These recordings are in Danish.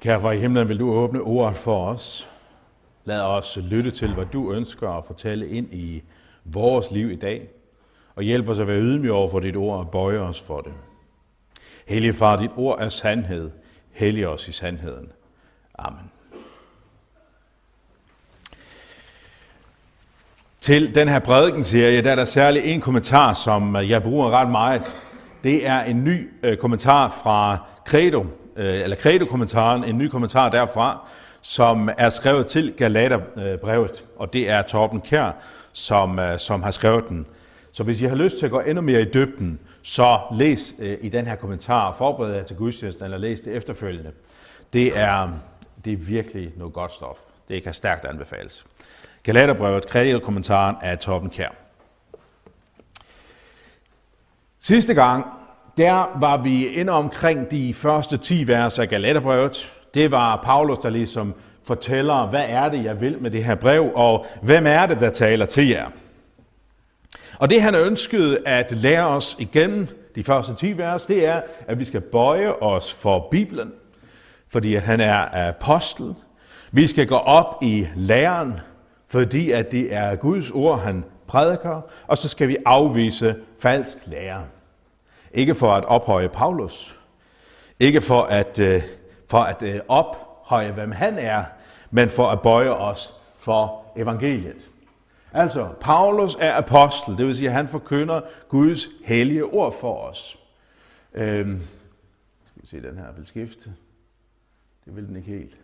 Kære far i himlen, vil du åbne ordet for os. Lad os lytte til, hvad du ønsker at fortælle ind i vores liv i dag. Og hjælp os at være ydmyge over for dit ord og bøje os for det. Hellige far, dit ord er sandhed. Hellig os i sandheden. Amen. Til den her prædikenserie, der er der særlig en kommentar, som jeg bruger ret meget. Det er en ny øh, kommentar fra Credo, øh, eller Credo-kommentaren, en ny kommentar derfra, som er skrevet til Galaterbrevet, og det er Torben Kær, som, øh, som har skrevet den. Så hvis I har lyst til at gå endnu mere i dybden, så læs øh, i den her kommentar, forbered jer til gudstjenesten, eller læs det efterfølgende. Det er, det er virkelig noget godt stof. Det kan stærkt anbefales. Galaterbrevet, Kredo-kommentaren af Torben Kær. Sidste gang, der var vi inde omkring de første 10 vers af Galaterbrevet. Det var Paulus, der ligesom fortæller, hvad er det, jeg vil med det her brev, og hvem er det, der taler til jer. Og det han ønskede at lære os igennem de første 10 vers, det er, at vi skal bøje os for Bibelen, fordi han er apostel. Vi skal gå op i læren, fordi at det er Guds ord, han prædiker, og så skal vi afvise falsk lære. Ikke for at ophøje Paulus, ikke for at, øh, for at øh, ophøje, hvem han er, men for at bøje os for evangeliet. Altså, Paulus er apostel, det vil sige, at han forkynder Guds hellige ord for os. Øhm, skal vi se den her vil skifte? Det vil den ikke helt.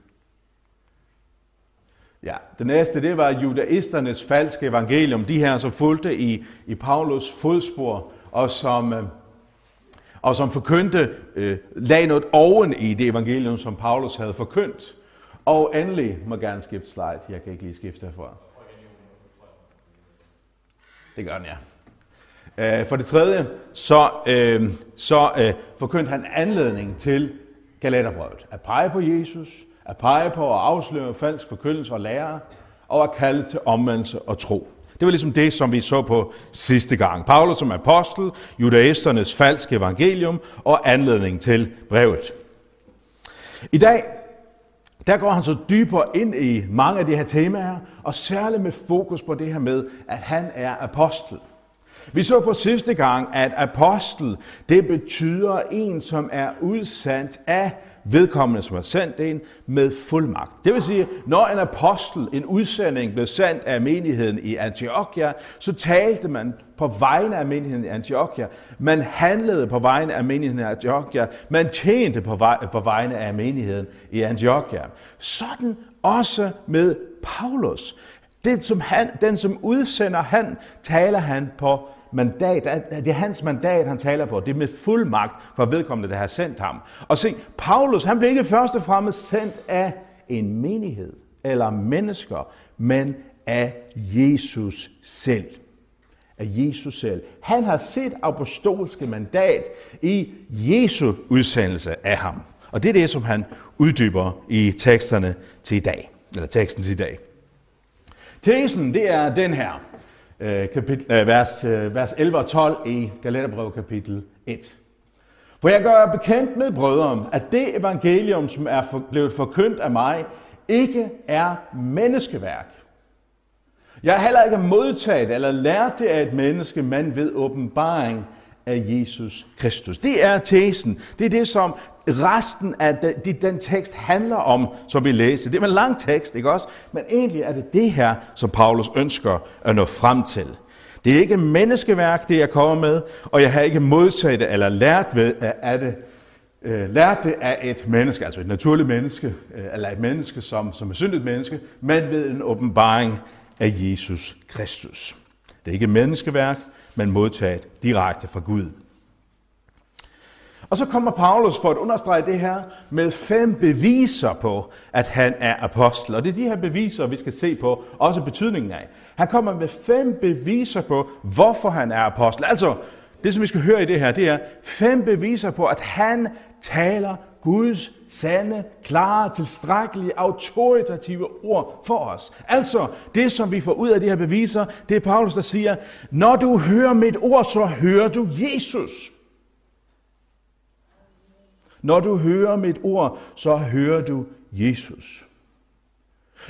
Ja, det næste, det var judaisternes falske evangelium. De her, som fulgte i, i Paulus fodspor, og som, øh, og som forkyndte, øh, lagde noget oven i det evangelium, som Paulus havde forkyndt. Og endelig, må gerne skifte slide. Jeg kan ikke lige skifte herfra. Det gør den, ja. Øh, for det tredje, så, øh, så øh, forkyndte han anledning til Galaterbrevet. At pege på Jesus, at pege på at afsløre falsk forkyndelse og lære, og at kalde til omvendelse og tro. Det var ligesom det, som vi så på sidste gang. Paulus som apostel, judaisternes falske evangelium og anledning til brevet. I dag, der går han så dybere ind i mange af de her temaer, og særligt med fokus på det her med, at han er apostel. Vi så på sidste gang, at apostel, det betyder en, som er udsendt af vedkommende, som har sendt en, med fuldmagt. Det vil sige, når en apostel, en udsending, blev sendt af menigheden i Antiochia, så talte man på vegne af menigheden i Antiochia. Man handlede på vegne af menigheden i Antiochia. Man tjente på, vej, på vegne af menigheden i Antiochia. Sådan også med Paulus. Det, som han, den, som udsender han, taler han på mandat, det er hans mandat, han taler på. Det er med fuld magt for vedkommende, der har sendt ham. Og se, Paulus, han blev ikke først og fremmest sendt af en menighed eller mennesker, men af Jesus selv. Af Jesus selv. Han har set apostolske mandat i Jesu udsendelse af ham. Og det er det, som han uddyber i teksterne til i dag, eller teksten til i dag. Tesen, det er den her. Øh, kapitel, øh, vers, øh, vers 11 og 12 i Galaterbrev kapitel 1. For jeg gør bekendt med brødre, at det evangelium, som er for, blevet forkyndt af mig, ikke er menneskeværk. Jeg har heller ikke modtaget eller lært det af et menneske, men ved åbenbaring af Jesus Kristus. Det er tesen. Det er det, som resten af den, den tekst handler om, som vi læser. Det er en lang tekst, ikke også? Men egentlig er det det her, som Paulus ønsker at nå frem til. Det er ikke menneskeværk, det jeg kommer med, og jeg har ikke modtaget det eller lært ved, af det, øh, lært det af et menneske, altså et naturligt menneske, øh, eller et menneske, som, som er syndigt menneske, men ved en åbenbaring af Jesus Kristus. Det er ikke menneskeværk, men modtaget direkte fra Gud. Og så kommer Paulus for at understrege det her med fem beviser på, at han er apostel. Og det er de her beviser, vi skal se på, også betydningen af. Han kommer med fem beviser på, hvorfor han er apostel. Altså, det som vi skal høre i det her, det er fem beviser på, at han taler Guds sande, klare, tilstrækkelige, autoritative ord for os. Altså, det som vi får ud af de her beviser, det er Paulus, der siger, når du hører mit ord, så hører du Jesus. Når du hører mit ord, så hører du Jesus.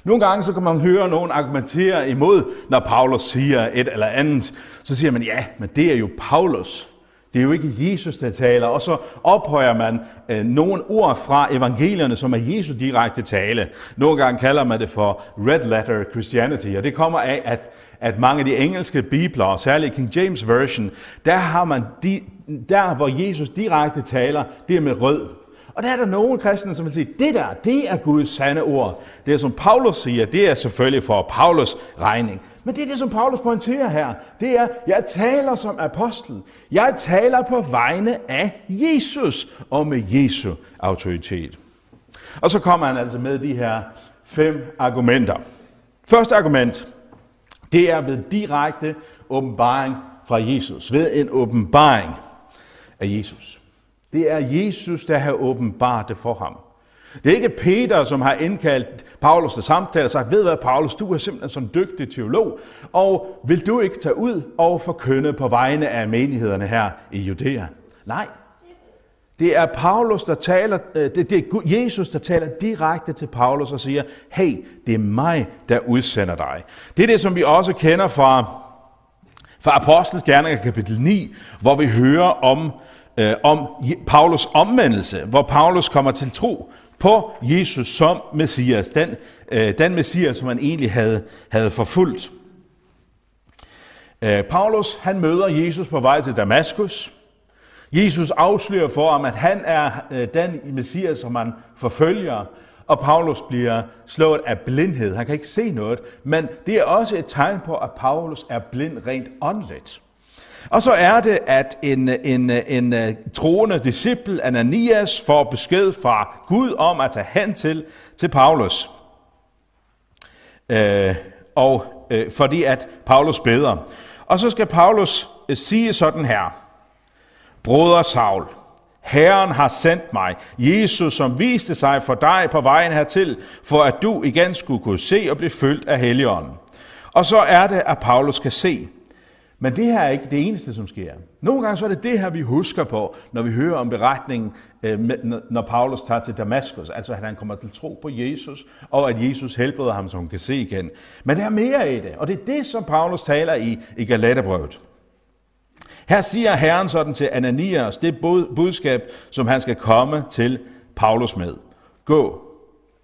Nogle gange så kan man høre nogen argumentere imod, når Paulus siger et eller andet. Så siger man, ja, men det er jo Paulus. Det er jo ikke Jesus, der taler. Og så ophøjer man øh, nogle ord fra evangelierne, som er Jesu direkte tale. Nogle gange kalder man det for red letter Christianity, og det kommer af, at, at mange af de engelske bibler, og særligt King James Version, der har man de, der, hvor Jesus direkte taler, det er med rød. Og der er der nogle kristne, som vil sige, det der, det er Guds sande ord. Det som Paulus siger, det er selvfølgelig for Paulus regning. Men det er det, som Paulus pointerer her. Det er, jeg taler som apostel. Jeg taler på vegne af Jesus og med Jesu autoritet. Og så kommer han altså med de her fem argumenter. Første argument, det er ved direkte åbenbaring fra Jesus. Ved en åbenbaring af Jesus. Det er Jesus, der har åbenbart det for ham. Det er ikke Peter, som har indkaldt Paulus til samtale og sagt, ved hvad Paulus, du er simpelthen sådan en dygtig teolog, og vil du ikke tage ud og forkynde på vegne af menighederne her i Judæa? Nej. Det er Paulus, der taler, øh, det, det er Jesus, der taler direkte til Paulus og siger, hey, det er mig, der udsender dig. Det er det, som vi også kender fra, fra Apostlenes Gerninger kapitel 9, hvor vi hører om, øh, om Paulus omvendelse, hvor Paulus kommer til tro på Jesus som Messias, den, øh, den Messias, som han egentlig havde, havde forfulgt. Øh, Paulus, han møder Jesus på vej til Damaskus. Jesus afslører for ham, at han er øh, den Messias, som han forfølger, og Paulus bliver slået af blindhed. Han kan ikke se noget, men det er også et tegn på, at Paulus er blind rent åndeligt. Og så er det, at en, en, en, en troende disciple, Ananias, får besked fra Gud om at tage hen til, til Paulus. Øh, og øh, fordi at Paulus beder. Og så skal Paulus øh, sige sådan her. Broder Saul, Herren har sendt mig, Jesus, som viste sig for dig på vejen hertil, for at du igen skulle kunne se og blive fyldt af Helligånden. Og så er det, at Paulus skal se. Men det her er ikke det eneste, som sker. Nogle gange så er det det her, vi husker på, når vi hører om beretningen, øh, når Paulus tager til Damaskus. Altså at han kommer til tro på Jesus, og at Jesus helbreder ham, så hun kan se igen. Men der er mere i det, og det er det, som Paulus taler i, i Galaterbrevet. Her siger Herren sådan til Ananias, det budskab, som han skal komme til Paulus med. Gå,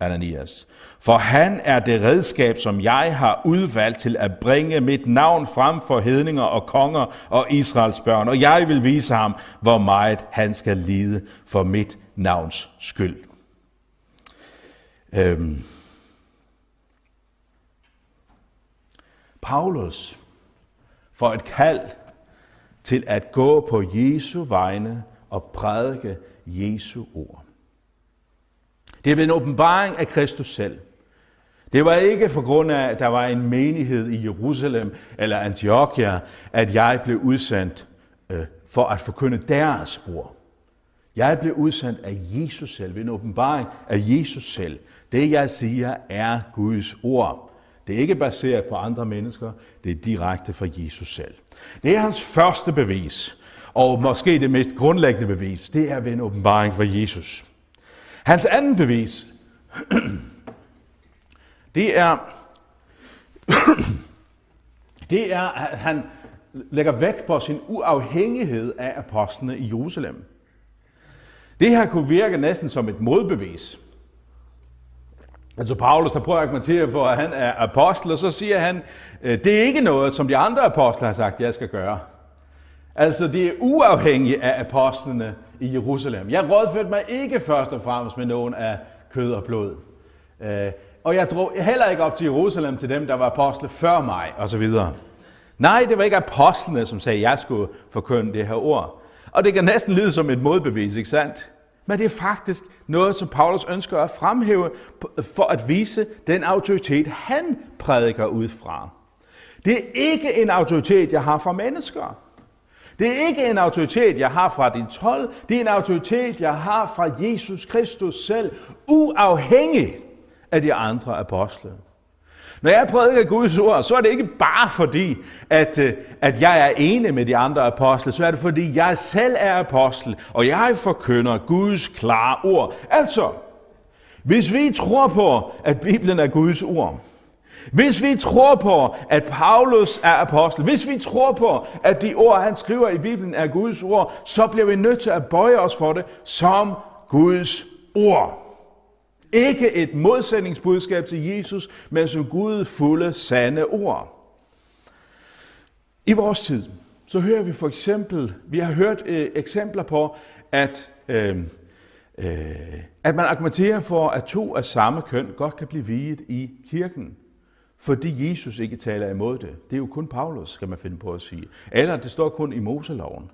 Ananias. For han er det redskab, som jeg har udvalgt til at bringe mit navn frem for hedninger og konger og Israels børn. Og jeg vil vise ham, hvor meget han skal lide for mit navns skyld. Øhm. Paulus får et kald til at gå på Jesu vegne og prædike Jesu ord. Det er en åbenbaring af Kristus selv. Det var ikke for grund af, at der var en menighed i Jerusalem eller Antiochia, at jeg blev udsendt øh, for at forkynde deres ord. Jeg blev udsendt af Jesus selv, en åbenbaring af Jesus selv. Det jeg siger er Guds ord. Det er ikke baseret på andre mennesker, det er direkte fra Jesus selv. Det er hans første bevis, og måske det mest grundlæggende bevis, det er ved en åbenbaring fra Jesus. Hans anden bevis, det er, det er, at han lægger vægt på sin uafhængighed af apostlene i Jerusalem. Det her kunne virke næsten som et modbevis. Altså Paulus, der prøver at argumentere for, at han er apostel, og så siger han, øh, det er ikke noget, som de andre apostler har sagt, jeg skal gøre. Altså, det er uafhængigt af apostlene i Jerusalem. Jeg rådførte mig ikke først og fremmest med nogen af kød og blod. Øh, og jeg drog heller ikke op til Jerusalem til dem, der var apostle før mig, og så videre. Nej, det var ikke apostlene, som sagde, at jeg skulle forkynde det her ord. Og det kan næsten lyde som et modbevis, ikke sandt? Men det er faktisk noget, som Paulus ønsker at fremhæve for at vise den autoritet, han prædiker ud fra. Det er ikke en autoritet, jeg har fra mennesker. Det er ikke en autoritet, jeg har fra din tolv. Det er en autoritet, jeg har fra Jesus Kristus selv, uafhængig af de andre apostle. Når jeg prædiker Guds ord, så er det ikke bare fordi, at, øh, at jeg er enig med de andre apostle, så er det fordi, jeg selv er apostel, og jeg forkynder Guds klare ord. Altså, hvis vi tror på, at Bibelen er Guds ord, hvis vi tror på, at Paulus er apostel, hvis vi tror på, at de ord, han skriver i Bibelen, er Guds ord, så bliver vi nødt til at bøje os for det som Guds ord. Ikke et modsætningsbudskab til Jesus, men som Gud fulde sande ord. I vores tid, så hører vi for eksempel, vi har hørt øh, eksempler på, at, øh, øh, at man argumenterer for, at to af samme køn godt kan blive viet i kirken fordi Jesus ikke taler imod det. Det er jo kun Paulus, skal man finde på at sige. Eller det står kun i Moseloven.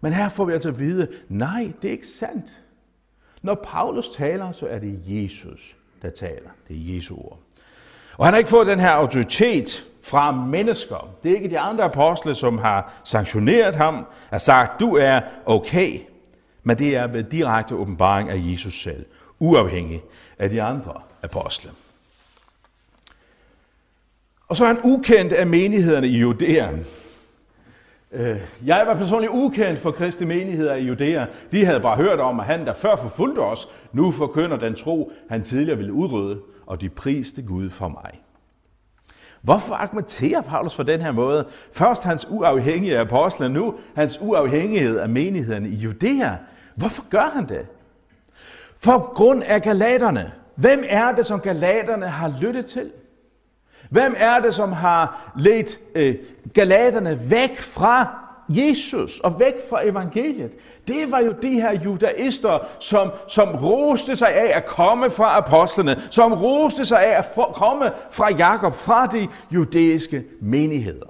Men her får vi altså at vide, nej, det er ikke sandt. Når Paulus taler, så er det Jesus, der taler. Det er Jesu ord. Og han har ikke fået den her autoritet fra mennesker. Det er ikke de andre apostle, som har sanktioneret ham, har sagt, du er okay. Men det er ved direkte åbenbaring af Jesus selv, uafhængig af de andre apostle. Og så er han ukendt af menighederne i Judæa. Øh, jeg var personligt ukendt for kristne menigheder i Judæa. De havde bare hørt om, at han, der før forfulgte os, nu forkynder den tro, han tidligere ville udrydde, og de priste Gud for mig. Hvorfor argumenterer Paulus for den her måde? Først hans uafhængige af nu hans uafhængighed af menighederne i Judæa. Hvorfor gør han det? For grund af galaterne. Hvem er det, som galaterne har lyttet til? Hvem er det, som har ledt øh, galaterne væk fra Jesus og væk fra evangeliet? Det var jo de her judaister, som, som roste sig af at komme fra apostlene, som roste sig af at komme fra Jakob, fra de judæiske menigheder.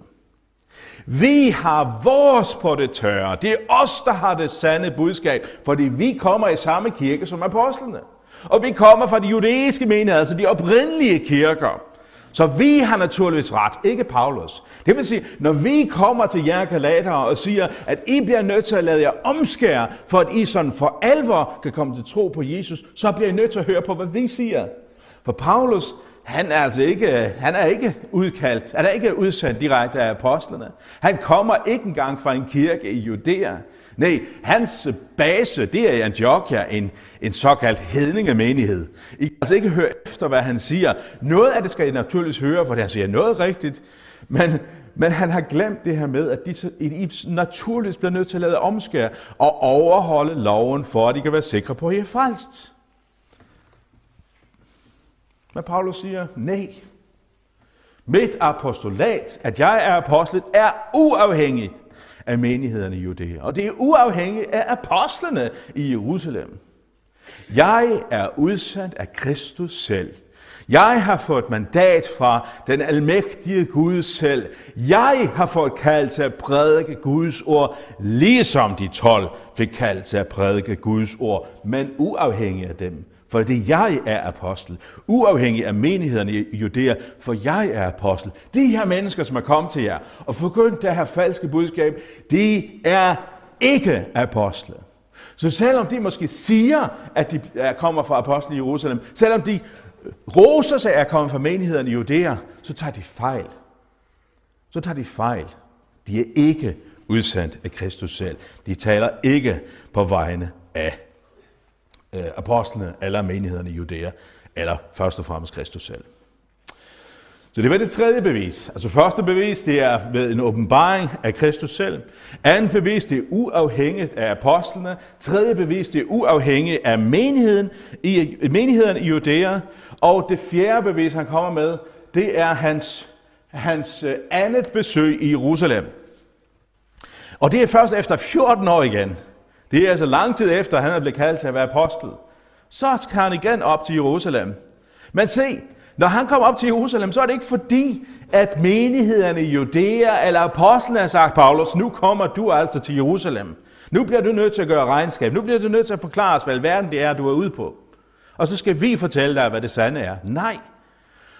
Vi har vores på det tørre. Det er os, der har det sande budskab, fordi vi kommer i samme kirke som apostlene. Og vi kommer fra de judæiske menigheder, altså de oprindelige kirker. Så vi har naturligvis ret, ikke Paulus. Det vil sige, når vi kommer til jer galater og siger, at I bliver nødt til at lade jer omskære, for at I sådan for alvor kan komme til tro på Jesus, så bliver I nødt til at høre på, hvad vi siger. For Paulus, han er altså ikke, han er ikke udkaldt, han er ikke udsendt direkte af apostlene. Han kommer ikke engang fra en kirke i Judæa. Nej, hans base, det er i Antiochia, en, en såkaldt hedningemenighed. I kan altså ikke høre efter, hvad han siger. Noget af det skal I naturligvis høre, for han siger noget rigtigt. Men, men han har glemt det her med, at de, I naturligvis bliver nødt til at lade omskære og overholde loven, for at de kan være sikre på, at I er frelst. Men Paulus siger, nej. Mit apostolat, at jeg er apostlet, er uafhængigt af menighederne i Judæa. Og det er uafhængigt af apostlene i Jerusalem. Jeg er udsendt af Kristus selv. Jeg har fået mandat fra den almægtige Gud selv. Jeg har fået kald til at prædike Guds ord, ligesom de tolv fik kald til at prædike Guds ord, men uafhængig af dem. Fordi jeg er apostel, uafhængig af menighederne i Judæa, for jeg er apostel. De her mennesker, som er kommet til jer og forkyndt det her falske budskab, de er ikke apostle. Så selvom de måske siger, at de kommer fra apostlen i Jerusalem, selvom de roser sig af at komme fra menighederne i Judæa, så tager de fejl. Så tager de fejl. De er ikke udsendt af Kristus selv. De taler ikke på vegne af øh, apostlene eller menighederne i Judæa, eller først og fremmest Kristus selv. Så det var det tredje bevis. Altså første bevis, det er ved en åbenbaring af Kristus selv. Anden bevis, det er uafhængigt af apostlene. Tredje bevis, det er uafhængigt af menigheden i, menigheden i Judæa. Og det fjerde bevis, han kommer med, det er hans, hans øh, andet besøg i Jerusalem. Og det er først efter 14 år igen. Det er altså lang tid efter, at han er blevet kaldt til at være apostel. Så skal han igen op til Jerusalem. Men se, når han kommer op til Jerusalem, så er det ikke fordi, at menighederne i Judæa eller apostlene har sagt, Paulus, nu kommer du altså til Jerusalem. Nu bliver du nødt til at gøre regnskab. Nu bliver du nødt til at forklare os, hvad verden det er, du er ude på. Og så skal vi fortælle dig, hvad det sande er. Nej.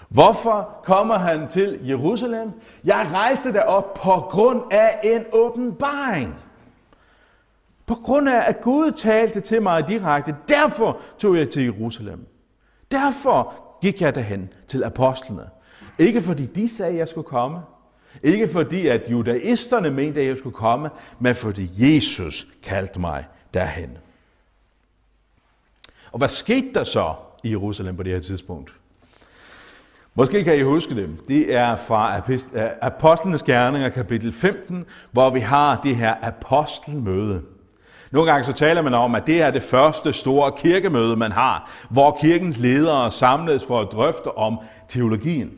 Hvorfor kommer han til Jerusalem? Jeg rejste derop på grund af en åbenbaring. På grund af, at Gud talte til mig direkte. Derfor tog jeg til Jerusalem. Derfor gik jeg derhen til apostlene. Ikke fordi de sagde, at jeg skulle komme. Ikke fordi, at judaisterne mente, at jeg skulle komme, men fordi Jesus kaldte mig derhen. Og hvad skete der så i Jerusalem på det her tidspunkt? Måske kan I huske det. Det er fra Apostlenes Gerninger, kapitel 15, hvor vi har det her apostelmøde. Nogle gange så taler man om, at det er det første store kirkemøde, man har, hvor kirkens ledere samles for at drøfte om teologien.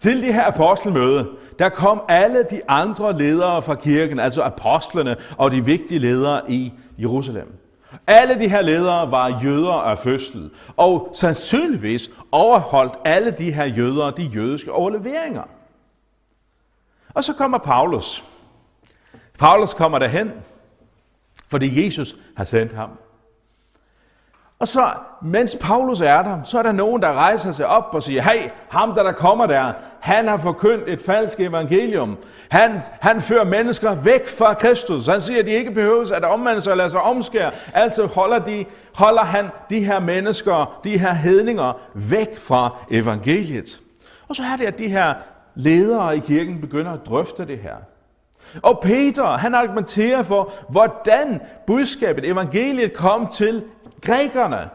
Til det her apostelmøde, der kom alle de andre ledere fra kirken, altså apostlene og de vigtige ledere i Jerusalem. Alle de her ledere var jøder af fødsel, og sandsynligvis overholdt alle de her jøder de jødiske overleveringer. Og så kommer Paulus. Paulus kommer derhen, fordi Jesus har sendt ham. Og så, mens Paulus er der, så er der nogen, der rejser sig op og siger, hey, ham der, der kommer der, han har forkyndt et falsk evangelium. Han, han fører mennesker væk fra Kristus. Han siger, at de ikke behøver at omvende sig og lade sig omskære. Altså holder, de, holder han de her mennesker, de her hedninger, væk fra evangeliet. Og så er det, at de her ledere i kirken begynder at drøfte det her. Og Peter, han argumenterer for, hvordan budskabet, evangeliet kom til grækerne,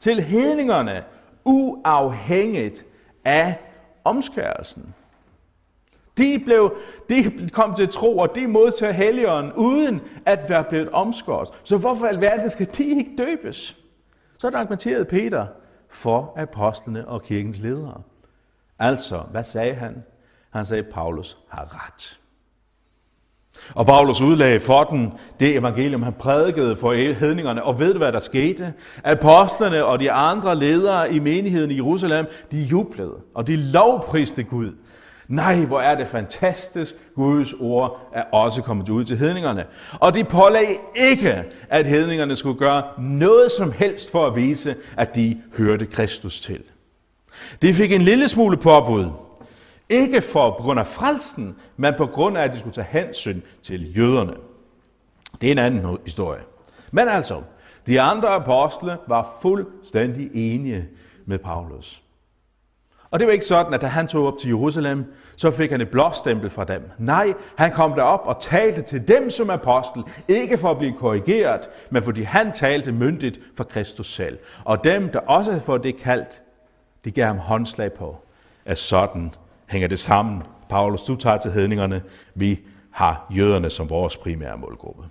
til hedningerne, uafhængigt af omskærelsen. De, blev, de kom til tro, og de modtager helligånden uden at være blevet omskåret. Så hvorfor alverden skal de ikke døbes? Så argumenterede Peter for apostlene og kirkens ledere. Altså, hvad sagde han? Han sagde, Paulus har ret. Og Paulus udlagde for den det evangelium, han prædikede for hedningerne. Og ved du, hvad der skete? Apostlene og de andre ledere i menigheden i Jerusalem, de jublede, og de lovpriste Gud. Nej, hvor er det fantastisk, Guds ord er også kommet ud til hedningerne. Og de pålagde ikke, at hedningerne skulle gøre noget som helst for at vise, at de hørte Kristus til. De fik en lille smule påbud, ikke for på grund af frelsen, men på grund af, at de skulle tage hensyn til jøderne. Det er en anden historie. Men altså, de andre apostle var fuldstændig enige med Paulus. Og det var ikke sådan, at da han tog op til Jerusalem, så fik han et blåstempel fra dem. Nej, han kom derop og talte til dem som apostel, ikke for at blive korrigeret, men fordi han talte myndigt for Kristus selv. Og dem, der også havde fået det kaldt, de gav ham håndslag på, at sådan hænger det sammen. Paulus, du tager til hedningerne. Vi har jøderne som vores primære målgruppe.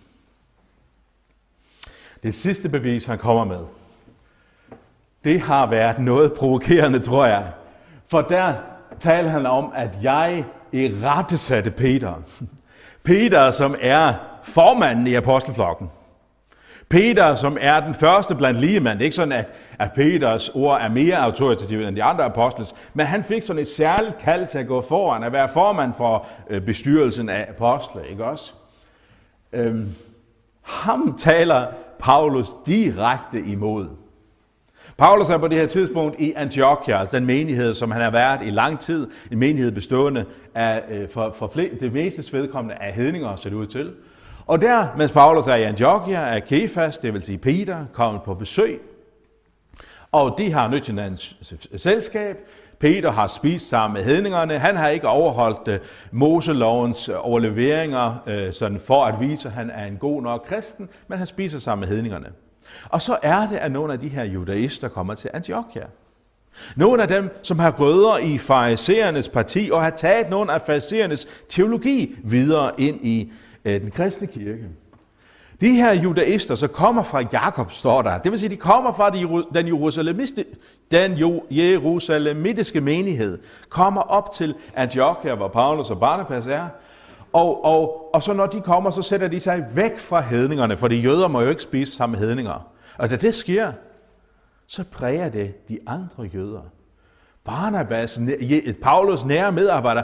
Det sidste bevis, han kommer med, det har været noget provokerende, tror jeg. For der taler han om, at jeg i rette satte Peter. Peter, som er formanden i apostelflokken. Peter, som er den første blandt ligemænd, det er ikke sådan, at, at Peters ord er mere autoritativt end de andre apostles, men han fik sådan et særligt kald til at gå foran, at være formand for øh, bestyrelsen af apostle, ikke også? Øhm, ham taler Paulus direkte imod. Paulus er på det her tidspunkt i Antiochia, altså den menighed, som han har været i lang tid, en menighed bestående af, øh, for, for, for det meste vedkommende af hedninger, ser det ud til. Og der, mens Paulus er i Antiochia, er Kefas, det vil sige Peter, kommet på besøg. Og de har nødt hinandens selskab. Peter har spist sammen med hedningerne. Han har ikke overholdt øh, Moselovens overleveringer øh, sådan for at vise, at han er en god nok kristen, men han spiser sammen med hedningerne. Og så er det, at nogle af de her judaister kommer til Antiochia. Nogle af dem, som har rødder i fariserernes parti og har taget nogle af fariserernes teologi videre ind i den kristne kirke. De her judaister, så kommer fra Jakob, står der. Det vil sige, de kommer fra den, den jerusalemitiske menighed, kommer op til Antiochia, hvor Paulus og Barnabas er. Og, og, og så når de kommer, så sætter de sig væk fra hedningerne, for de jøder må jo ikke spise sammen med hedninger. Og da det sker, så præger det de andre jøder. Barnabas, Paulus nære medarbejder,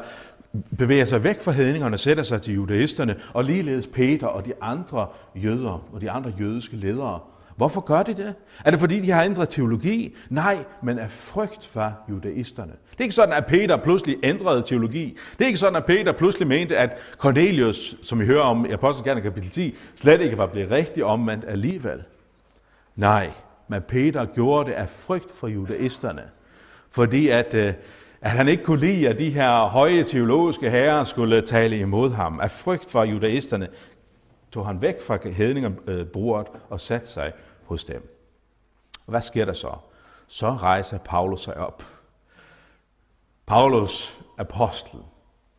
bevæger sig væk fra hedningerne, sætter sig til judaisterne, og ligeledes Peter og de andre jøder og de andre jødiske ledere. Hvorfor gør de det? Er det fordi, de har ændret teologi? Nej, men af frygt for judaisterne. Det er ikke sådan, at Peter pludselig ændrede teologi. Det er ikke sådan, at Peter pludselig mente, at Cornelius, som vi hører om i Apostelgærne kapitel 10, slet ikke var blevet rigtig omvendt alligevel. Nej, men Peter gjorde det af frygt for judaisterne. Fordi at, øh, at han ikke kunne lide, at de her høje teologiske herrer skulle tale imod ham. Af frygt for judaisterne tog han væk fra hedningerbordet øh, og satte sig hos dem. Hvad sker der så? Så rejser Paulus sig op. Paulus, apostel,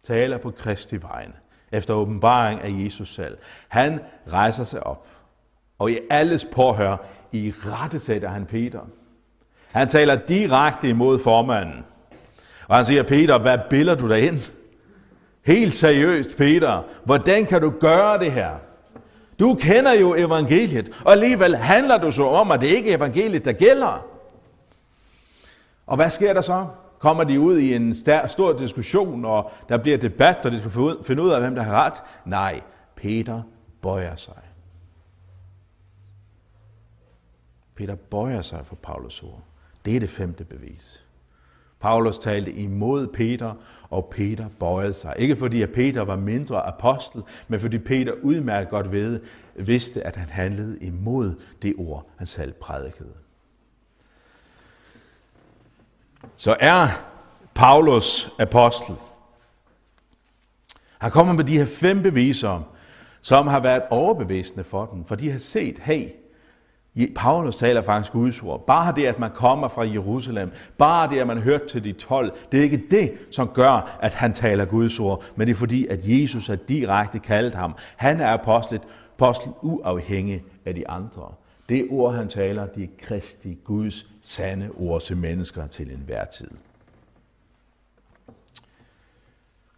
taler på Kristi vegne, efter åbenbaring af Jesus selv. Han rejser sig op, og i alles påhør, i rette sætter han Peter. Han taler direkte imod formanden. Og han siger, Peter, hvad biller du dig ind? Helt seriøst, Peter, hvordan kan du gøre det her? Du kender jo evangeliet, og alligevel handler du så om, at det ikke er evangeliet, der gælder. Og hvad sker der så? Kommer de ud i en stor diskussion, og der bliver debat, og de skal finde ud af, hvem der har ret? Nej, Peter bøjer sig. Peter bøjer sig for Paulus ord. Det er det femte bevis. Paulus talte imod Peter, og Peter bøjede sig. Ikke fordi at Peter var mindre apostel, men fordi Peter udmærket godt ved, vidste, at han handlede imod det ord, han selv prædikede. Så er Paulus apostel. Han kommer med de her fem beviser, som har været overbevisende for dem, for de har set, hey, Paulus taler faktisk Guds ord. Bare det, at man kommer fra Jerusalem, bare det, at man hørt til de 12, det er ikke det, som gør, at han taler Guds ord, men det er fordi, at Jesus har direkte kaldt ham. Han er apostlet, apostel uafhængig af de andre. Det ord, han taler, det er Kristi Guds sande ord til mennesker til enhver tid.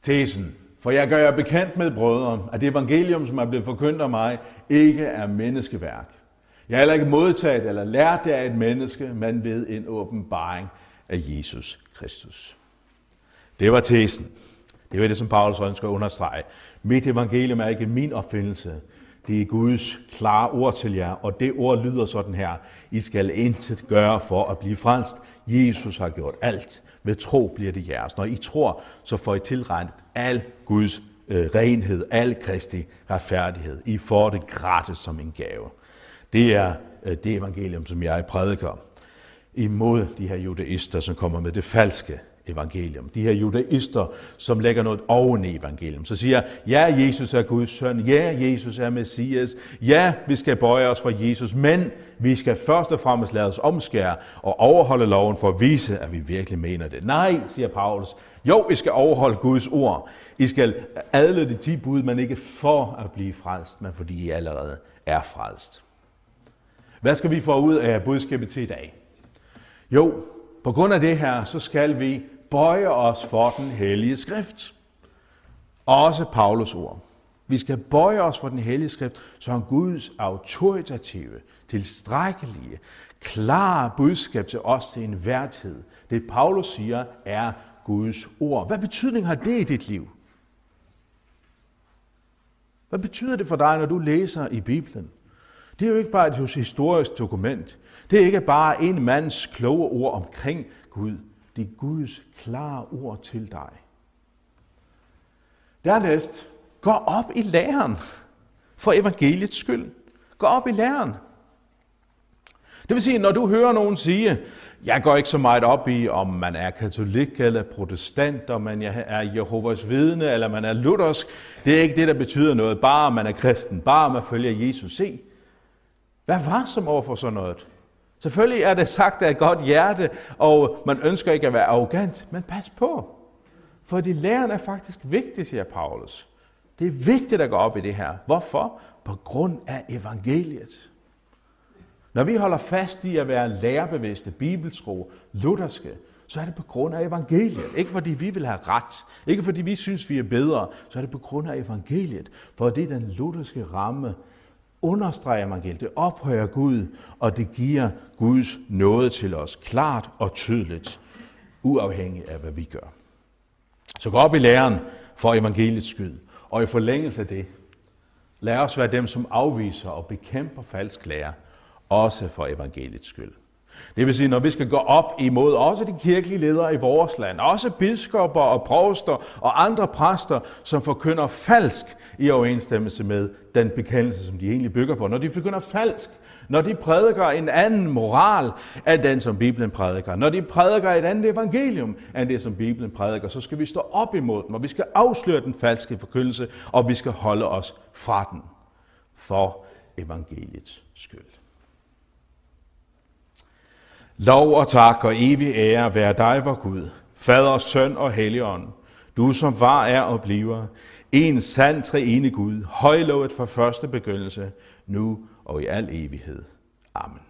Tesen. For jeg gør jer bekendt med, brødre, at det evangelium, som er blevet forkyndt af mig, ikke er menneskeværk. Jeg har heller ikke modtaget eller lært det af et menneske, men ved en åbenbaring af Jesus Kristus. Det var tesen. Det var det, som Paulus ønsker at understrege. Mit evangelium er ikke min opfindelse. Det er Guds klare ord til jer, og det ord lyder sådan her. I skal intet gøre for at blive frelst. Jesus har gjort alt. Ved tro bliver det jeres. Når I tror, så får I tilregnet al Guds øh, renhed, al Kristi retfærdighed. I får det gratis som en gave. Det er øh, det evangelium, som jeg prædiker imod de her judaister, som kommer med det falske evangelium. De her judaister, som lægger noget oven i evangelium. Så siger, ja, Jesus er Guds søn. Ja, Jesus er Messias. Ja, vi skal bøje os for Jesus. Men vi skal først og fremmest lade os omskære og overholde loven for at vise, at vi virkelig mener det. Nej, siger Paulus. Jo, I skal overholde Guds ord. I skal adle de ti bud, men ikke for at blive frelst, men fordi I allerede er frelst. Hvad skal vi få ud af budskabet til i dag? Jo, på grund af det her, så skal vi bøje os for den hellige skrift. Også Paulus ord. Vi skal bøje os for den hellige skrift, som Guds autoritative, tilstrækkelige, klare budskab til os til enhver tid. Det Paulus siger er Guds ord. Hvad betydning har det i dit liv? Hvad betyder det for dig, når du læser i Bibelen? Det er jo ikke bare et historisk dokument. Det er ikke bare en mands kloge ord omkring Gud. Det er Guds klare ord til dig. Dernæst, gå op i læren for evangeliets skyld. Gå op i læren. Det vil sige, når du hører nogen sige, jeg går ikke så meget op i, om man er katolik eller protestant, om man er Jehovas vidne eller man er luthersk. Det er ikke det, der betyder noget. Bare man er kristen, bare man følger Jesus. Se, Vær varsom over for sådan noget. Selvfølgelig er det sagt af et godt hjerte, og man ønsker ikke at være arrogant, men pas på. For de læren er faktisk vigtig, siger Paulus. Det er vigtigt at gå op i det her. Hvorfor? På grund af evangeliet. Når vi holder fast i at være lærerbevidste, bibeltro, lutherske, så er det på grund af evangeliet. Ikke fordi vi vil have ret, ikke fordi vi synes, vi er bedre, så er det på grund af evangeliet. For det er den lutherske ramme, understreger evangeliet, det ophøjer Gud, og det giver Guds nåde til os, klart og tydeligt, uafhængigt af, hvad vi gør. Så gå op i læren for evangeliets skyld, og i forlængelse af det, lad os være dem, som afviser og bekæmper falsk lære, også for evangeliets skyld. Det vil sige, når vi skal gå op imod også de kirkelige ledere i vores land, også biskopper og provster og andre præster, som forkynder falsk i overensstemmelse med den bekendelse, som de egentlig bygger på. Når de forkynder falsk, Når de prædiker en anden moral af den, som Bibelen prædiker, når de prædiker et andet evangelium end det, som Bibelen prædiker, så skal vi stå op imod dem, og vi skal afsløre den falske forkyndelse, og vi skal holde os fra den for evangeliets skyld. Lov og tak og evig ære være dig, vor Gud, Fader, Søn og Helligånd, du som var, er og bliver, en sand treenig Gud, højlovet fra første begyndelse, nu og i al evighed. Amen.